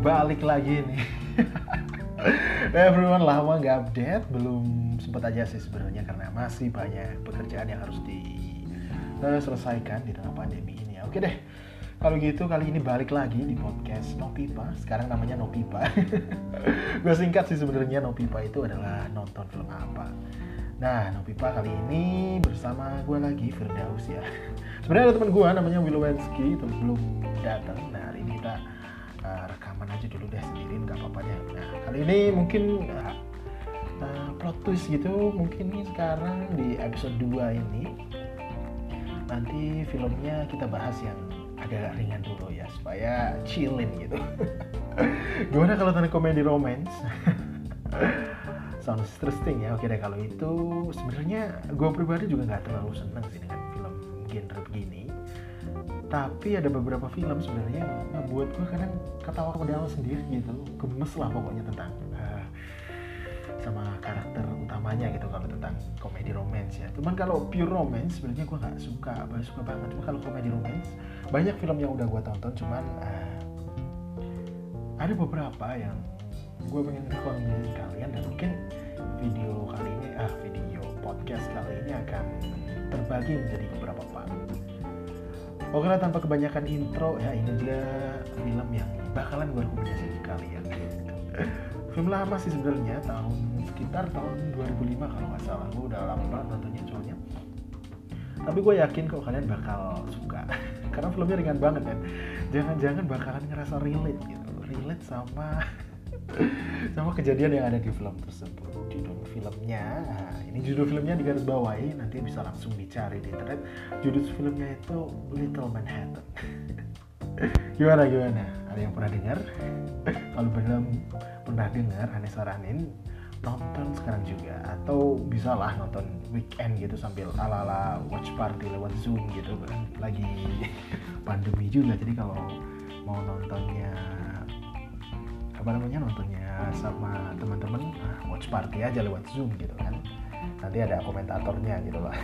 Balik lagi nih Everyone lama nggak update Belum sempat aja sih sebenarnya Karena masih banyak pekerjaan yang harus diselesaikan di tengah pandemi ini Oke deh kalau gitu kali ini balik lagi di podcast No Pipa. Sekarang namanya No Pipa. gue singkat sih sebenarnya No Pipa itu adalah nonton film apa. Nah, No Pipa kali ini bersama gue lagi Firdaus ya. Sebenarnya ada teman gue namanya Wilowensky itu belum datang. Nah, hari ini kita aja dulu deh sendiriin nggak apa-apa ya. Nah, kali ini mungkin uh, uh, plot twist gitu mungkin nih sekarang di episode 2 ini nanti filmnya kita bahas yang agak ringan dulu ya supaya chillin gitu. Gimana kalau tentang komedi romance? Sounds interesting ya oke deh. Kalau itu sebenarnya gue pribadi juga nggak terlalu seneng sih dengan film genre begini tapi ada beberapa film sebenarnya yang buat gue kadang ketawa modal sendiri gitu. Gemes lah pokoknya tentang uh, sama karakter utamanya gitu kalau tentang komedi romance ya. Cuman kalau pure romance sebenarnya gue nggak suka baru suka banget. Cuma kalau komedi romance banyak film yang udah gue tonton cuman uh, ada beberapa yang gue pengen rekomendasiin kalian dan mungkin video kali ini ah video podcast kali ini akan terbagi menjadi beberapa part Oke lah tanpa kebanyakan intro ya ini juga film yang bakalan gue rekomendasiin ke kalian. Film lama sih sebenarnya tahun sekitar tahun 2005 kalau nggak salah. Gue udah lama banget nontonnya soalnya tapi gue yakin kok kalian bakal suka. Karena filmnya ringan banget kan? Jangan-jangan bakalan ngerasa relate gitu. Relate sama sama kejadian yang ada di film tersebut judul filmnya. Nah, ini judul filmnya di garis bawahi nanti bisa langsung dicari di internet. Judul filmnya itu Little Manhattan. Gimana gimana? Ada yang pernah dengar? Kalau belum pernah dengar aneh saranin nonton sekarang juga. Atau bisa lah nonton weekend gitu sambil ala-ala watch party lewat zoom gitu kan. Lagi pandemi juga jadi kalau mau nontonnya apa namanya nontonnya sama teman-teman nah, watch party aja lewat zoom gitu kan. Nanti ada komentatornya gitu lah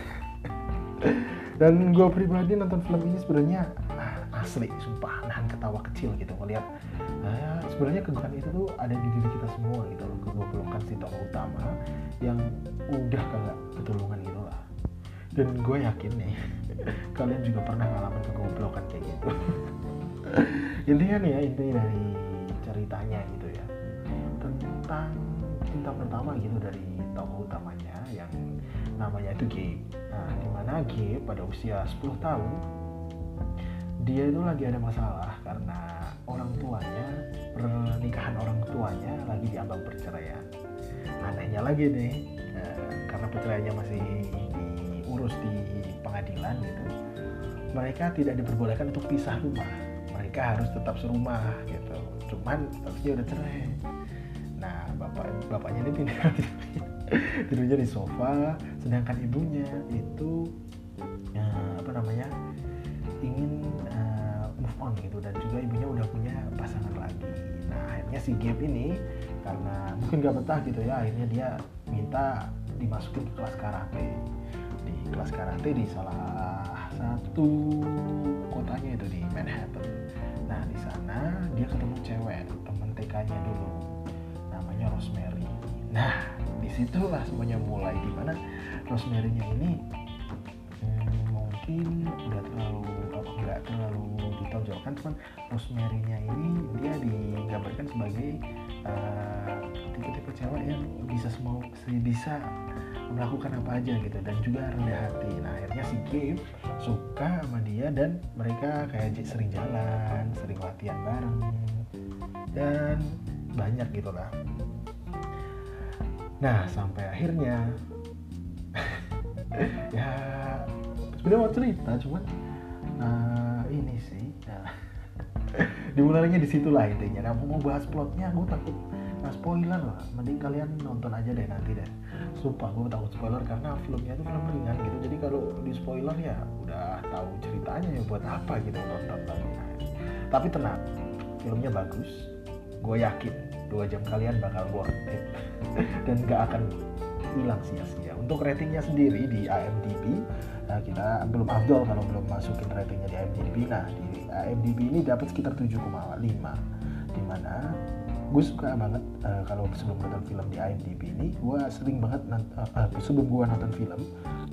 dan gue pribadi nonton film ini sebenarnya ah, asli sumpah nahan ketawa kecil gitu ngeliat nah, sebenarnya kegagalan itu tuh ada di diri kita semua gitu loh kegoblokan si tokoh utama yang udah kagak ketulungan gitu lah. Dan gue yakin nih kalian juga pernah ngalamin kegoblokan kayak gitu. Intinya nih ya intinya dari ceritanya gitu ya. Tentang cinta pertama gitu dari tokoh utamanya yang namanya itu Gabe nah di mana Gabe pada usia 10 tahun dia itu lagi ada masalah karena orang tuanya pernikahan orang tuanya lagi diambang perceraian. Anehnya lagi nih eh, karena perceraiannya masih diurus di pengadilan gitu mereka tidak diperbolehkan untuk pisah rumah. Mereka harus tetap serumah gitu cuman statusnya udah cerai. Nah bapak bapaknya ini pindah tidurnya di sofa sedangkan ibunya itu ya, apa namanya ingin uh, move on gitu. Dan juga ibunya udah punya pasangan lagi. Nah akhirnya si Gabe ini karena mungkin gak betah gitu ya akhirnya dia minta dimasukin ke kelas karate. Di kelas karate di salah satu kotanya itu di Manhattan dia ketemu cewek temen TK-nya dulu. Namanya Rosemary. Nah di situlah semuanya mulai di mana Rosemary-nya ini hmm, mungkin udah terlalu apa nggak terlalu ditonjolkan cuman Rosemary-nya ini dia digambarkan sebagai uh, tipe-tipe cewek yang bisa semua bisa melakukan apa aja gitu dan juga rendah hati nah akhirnya si Gabe suka sama dia dan mereka kayak sering jalan sering latihan bareng dan banyak gitu lah nah sampai akhirnya ya sebenarnya mau cerita cuman uh, ini sih ya. Dimulainya di situ lah intinya. Nah, mau bahas plotnya gue takut. Nah spoiler lah. Mending kalian nonton aja deh nanti deh. Sumpah gue takut spoiler karena filmnya itu film ringan gitu. Jadi kalau di spoiler ya udah tahu ceritanya ya buat apa gitu nonton lagi. Tapi tenang filmnya bagus. Gue yakin dua jam kalian bakal worth it. Dan gak akan hilang sia-sia. Untuk ratingnya sendiri di IMDb nah kita belum afdol kalau belum masukin ratingnya di IMDb nah di IMDb ini dapat sekitar 7,5 di mana gue suka banget uh, kalau sebelum nonton film di IMDb ini gue sering banget uh, uh, sebelum gue nonton film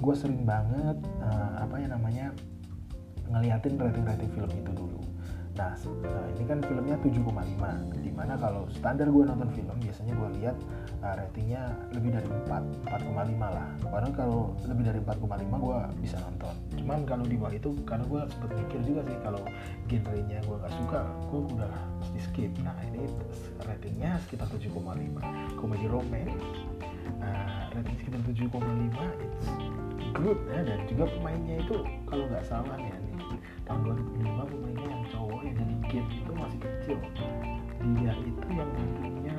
gue sering banget uh, apa ya namanya ngeliatin rating-rating film itu dulu Nah, ini kan filmnya 7,5 di mana kalau standar gue nonton film biasanya gue lihat uh, ratingnya lebih dari 4 4,5 lah. Karena kalau lebih dari 4,5 gue bisa nonton. Cuman kalau di bawah itu karena gue sempet mikir juga sih kalau genrenya gue gak suka gue udah mesti skip. Nah ini ratingnya sekitar 7,5 komedi romance uh, rating sekitar 7,5 it's good ya. Dan juga pemainnya itu kalau nggak salah nih tahun kecil dia itu yang nantinya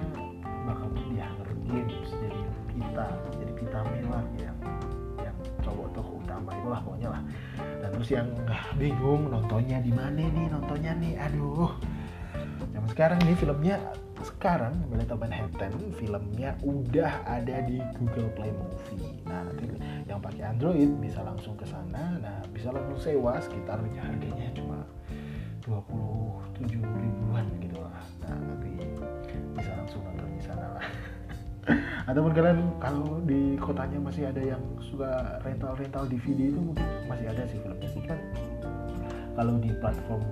bakal di Hunger Games jadi Pita jadi Pita Mela yang yang cowok tokoh utama itulah pokoknya lah. Dan terus yang bingung nontonnya di mana nih nontonnya nih? Aduh. Zaman sekarang nih filmnya sekarang Little Manhattan filmnya udah ada di Google Play Movie. Nah nanti yang pakai Android bisa langsung ke sana. Nah bisa langsung sewa sekitar ya, harganya cuma 27 ribuan gitu lah. Nah nanti bisa langsung nonton di sana lah. Ataupun kalian kalau di kotanya masih ada yang suka rental-rental DVD itu mungkin masih ada sih filmnya sih kan. Kalau di platform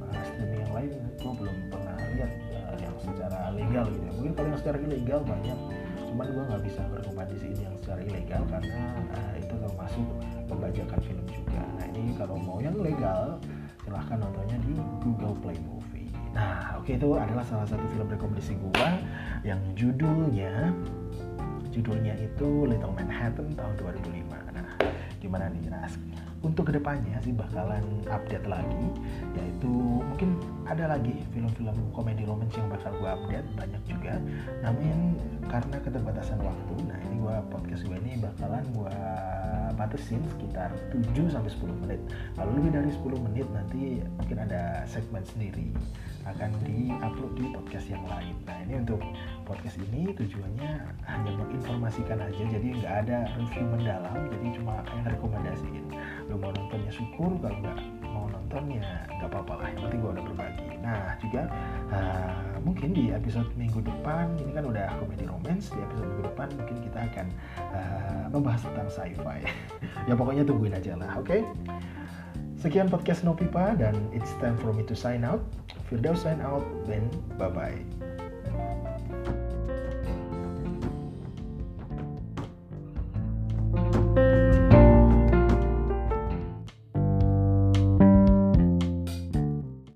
uh, streaming yang lain, gue belum pernah lihat secara legal gitu ya mungkin kalau yang secara ilegal banyak cuman gue nggak bisa ini yang secara ilegal karena uh, itu termasuk pembajakan film juga nah ini kalau mau yang legal silahkan nontonnya di Play Movie. Nah oke okay, itu adalah salah satu film rekomendasi gue yang judulnya judulnya itu Little Manhattan tahun 2005 nah gimana nih Nas? Untuk ke depannya sih bakalan update lagi yaitu ada lagi film-film komedi romance yang bakal gue update banyak juga namun karena keterbatasan waktu nah ini gue podcast gue ini bakalan gue batasin sekitar 7 sampai 10 menit kalau lebih dari 10 menit nanti mungkin ada segmen sendiri akan di-upload di podcast yang lain. Nah ini untuk podcast ini tujuannya hanya menginformasikan aja, jadi nggak ada review mendalam, jadi cuma kayak rekomendasiin. Lo mau nontonnya syukur, kalau nggak mau nontonnya nggak apa-apa lah, yang penting gue udah. Nah juga uh, mungkin di episode minggu depan, ini kan udah komedi romance, di episode minggu depan mungkin kita akan uh, membahas tentang sci-fi. ya pokoknya tungguin aja lah, oke? Okay? Sekian podcast No Pipa dan it's time for me to sign out. Firdaus sign out, then bye-bye.